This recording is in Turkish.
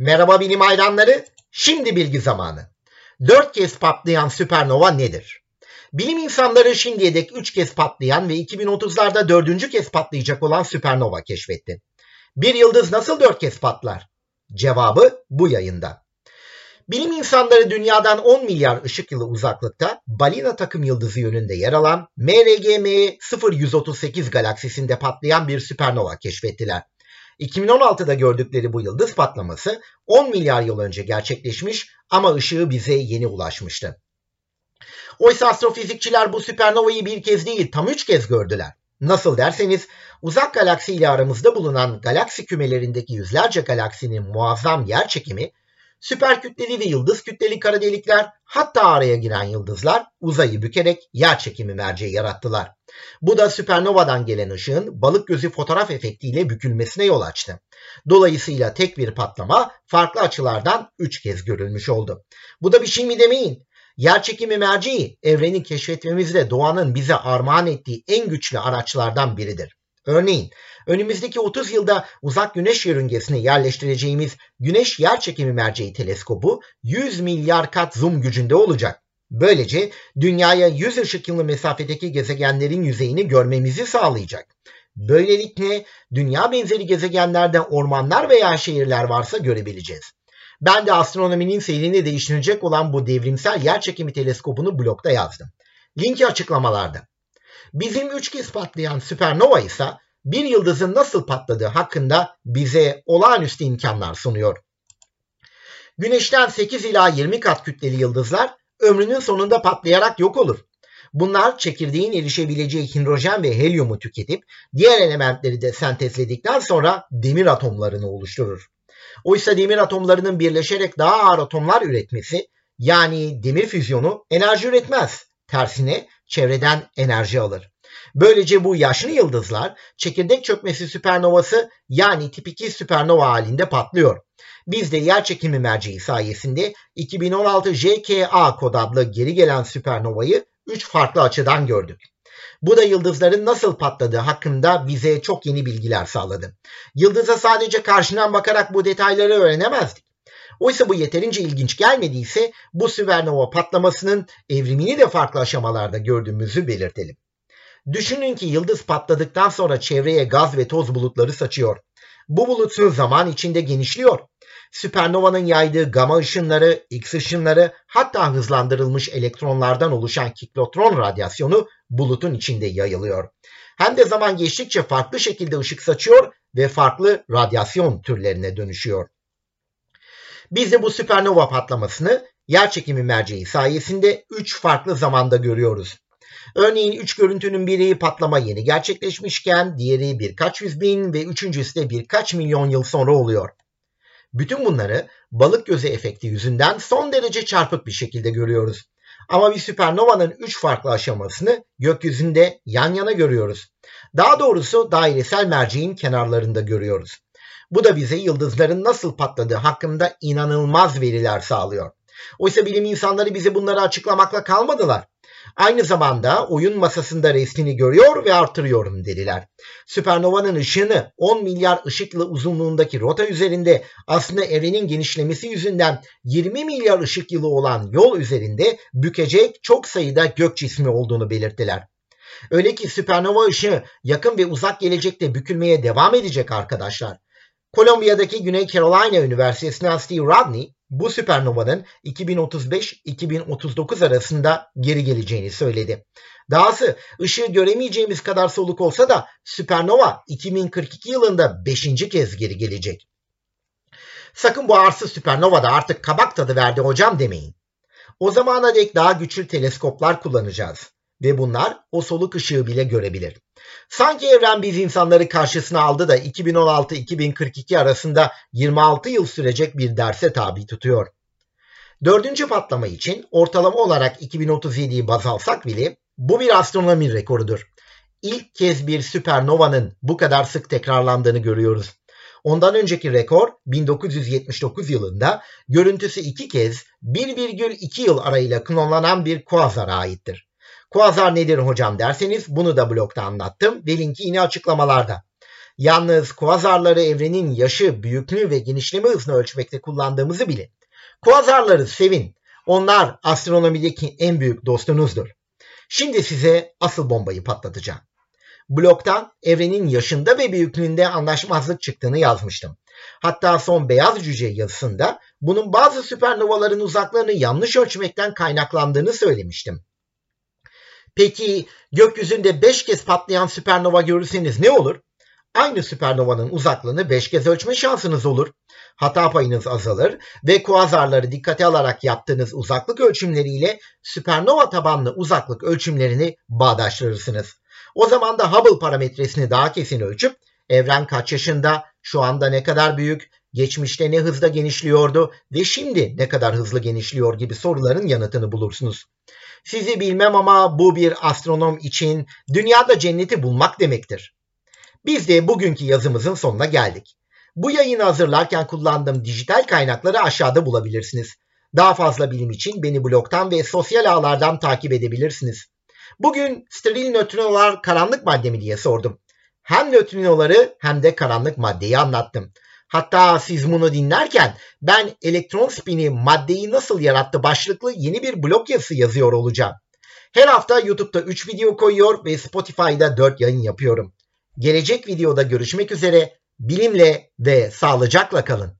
Merhaba bilim hayranları. Şimdi bilgi zamanı. Dört kez patlayan süpernova nedir? Bilim insanları şimdiye dek 3 kez patlayan ve 2030'larda dördüncü kez patlayacak olan süpernova keşfetti. Bir yıldız nasıl dört kez patlar? Cevabı bu yayında. Bilim insanları dünyadan 10 milyar ışık yılı uzaklıkta Balina takım yıldızı yönünde yer alan MRGM 0138 galaksisinde patlayan bir süpernova keşfettiler. 2016'da gördükleri bu yıldız patlaması 10 milyar yıl önce gerçekleşmiş ama ışığı bize yeni ulaşmıştı. Oysa astrofizikçiler bu süpernovayı bir kez değil tam üç kez gördüler. Nasıl derseniz uzak galaksi ile aramızda bulunan galaksi kümelerindeki yüzlerce galaksinin muazzam yer çekimi, süper kütleli ve yıldız kütleli kara delikler hatta araya giren yıldızlar uzayı bükerek yer çekimi merceği yarattılar. Bu da süpernovadan gelen ışığın balık gözü fotoğraf efektiyle bükülmesine yol açtı. Dolayısıyla tek bir patlama farklı açılardan 3 kez görülmüş oldu. Bu da bir şey mi demeyin. Yer çekimi merceği evreni keşfetmemizde doğanın bize armağan ettiği en güçlü araçlardan biridir. Örneğin önümüzdeki 30 yılda uzak güneş yörüngesine yerleştireceğimiz Güneş Yer Çekimi Merceği teleskobu 100 milyar kat zoom gücünde olacak. Böylece dünyaya 100 ışık yılı mesafedeki gezegenlerin yüzeyini görmemizi sağlayacak. Böylelikle dünya benzeri gezegenlerde ormanlar veya şehirler varsa görebileceğiz. Ben de astronominin seyrini değiştirecek olan bu devrimsel yer çekimi teleskobunu blogda yazdım. Linki açıklamalarda. Bizim üç kez patlayan süpernova ise bir yıldızın nasıl patladığı hakkında bize olağanüstü imkanlar sunuyor. Güneşten 8 ila 20 kat kütleli yıldızlar ömrünün sonunda patlayarak yok olur. Bunlar çekirdeğin erişebileceği hidrojen ve helyumu tüketip diğer elementleri de sentezledikten sonra demir atomlarını oluşturur. Oysa demir atomlarının birleşerek daha ağır atomlar üretmesi yani demir füzyonu enerji üretmez. Tersine çevreden enerji alır. Böylece bu yaşlı yıldızlar çekirdek çökmesi süpernovası yani tip 2 süpernova halinde patlıyor. Biz de yer çekimi merceği sayesinde 2016 JKA kod adlı geri gelen süpernovayı 3 farklı açıdan gördük. Bu da yıldızların nasıl patladığı hakkında bize çok yeni bilgiler sağladı. Yıldıza sadece karşından bakarak bu detayları öğrenemezdik. Oysa bu yeterince ilginç gelmediyse bu süpernova patlamasının evrimini de farklı aşamalarda gördüğümüzü belirtelim. Düşünün ki yıldız patladıktan sonra çevreye gaz ve toz bulutları saçıyor. Bu bulutsun zaman içinde genişliyor. Süpernovanın yaydığı gama ışınları, X ışınları hatta hızlandırılmış elektronlardan oluşan kiklotron radyasyonu bulutun içinde yayılıyor. Hem de zaman geçtikçe farklı şekilde ışık saçıyor ve farklı radyasyon türlerine dönüşüyor. Biz de bu süpernova patlamasını yerçekimi merceği sayesinde 3 farklı zamanda görüyoruz. Örneğin 3 görüntünün biri patlama yeni gerçekleşmişken diğeri birkaç yüz bin ve üçüncüsü de birkaç milyon yıl sonra oluyor. Bütün bunları balık gözü efekti yüzünden son derece çarpık bir şekilde görüyoruz. Ama bir süpernovanın 3 farklı aşamasını gökyüzünde yan yana görüyoruz. Daha doğrusu dairesel merceğin kenarlarında görüyoruz. Bu da bize yıldızların nasıl patladığı hakkında inanılmaz veriler sağlıyor. Oysa bilim insanları bize bunları açıklamakla kalmadılar. Aynı zamanda oyun masasında resmini görüyor ve artırıyorum dediler. Süpernovanın ışığını 10 milyar ışık yılı uzunluğundaki rota üzerinde aslında evrenin genişlemesi yüzünden 20 milyar ışık yılı olan yol üzerinde bükecek çok sayıda gök cismi olduğunu belirttiler. Öyle ki süpernova ışığı yakın ve uzak gelecekte bükülmeye devam edecek arkadaşlar. Kolombiya'daki Güney Carolina Üniversitesi'nden Steve Rodney bu süpernovanın 2035-2039 arasında geri geleceğini söyledi. Dahası ışığı göremeyeceğimiz kadar soluk olsa da süpernova 2042 yılında 5. kez geri gelecek. Sakın bu arsız süpernova da artık kabak tadı verdi hocam demeyin. O zamana dek daha güçlü teleskoplar kullanacağız ve bunlar o soluk ışığı bile görebilir. Sanki evren biz insanları karşısına aldı da 2016-2042 arasında 26 yıl sürecek bir derse tabi tutuyor. Dördüncü patlama için ortalama olarak 2037'yi baz alsak bile bu bir astronomi rekorudur. İlk kez bir süpernovanın bu kadar sık tekrarlandığını görüyoruz. Ondan önceki rekor 1979 yılında görüntüsü iki kez 1,2 yıl arayla klonlanan bir kuazara aittir. Kuazar nedir hocam derseniz bunu da blogda anlattım ve linki yine açıklamalarda. Yalnız kuazarları evrenin yaşı, büyüklüğü ve genişleme hızını ölçmekte kullandığımızı bilin. Kuazarları sevin. Onlar astronomideki en büyük dostunuzdur. Şimdi size asıl bombayı patlatacağım. Bloktan evrenin yaşında ve büyüklüğünde anlaşmazlık çıktığını yazmıştım. Hatta son beyaz cüce yazısında bunun bazı süpernovaların uzaklığını yanlış ölçmekten kaynaklandığını söylemiştim. Peki gökyüzünde 5 kez patlayan süpernova görürseniz ne olur? Aynı süpernovanın uzaklığını 5 kez ölçme şansınız olur. Hata payınız azalır ve kuazarları dikkate alarak yaptığınız uzaklık ölçümleriyle süpernova tabanlı uzaklık ölçümlerini bağdaştırırsınız. O zaman da Hubble parametresini daha kesin ölçüp evren kaç yaşında, şu anda ne kadar büyük, geçmişte ne hızla genişliyordu ve şimdi ne kadar hızlı genişliyor gibi soruların yanıtını bulursunuz. Sizi bilmem ama bu bir astronom için dünyada cenneti bulmak demektir. Biz de bugünkü yazımızın sonuna geldik. Bu yayını hazırlarken kullandığım dijital kaynakları aşağıda bulabilirsiniz. Daha fazla bilim için beni blogdan ve sosyal ağlardan takip edebilirsiniz. Bugün steril nötrinolar karanlık madde mi diye sordum. Hem nötrinoları hem de karanlık maddeyi anlattım. Hatta siz bunu dinlerken ben elektron spini maddeyi nasıl yarattı başlıklı yeni bir blog yazısı yazıyor olacağım. Her hafta YouTube'da 3 video koyuyor ve Spotify'da 4 yayın yapıyorum. Gelecek videoda görüşmek üzere. Bilimle ve sağlıcakla kalın.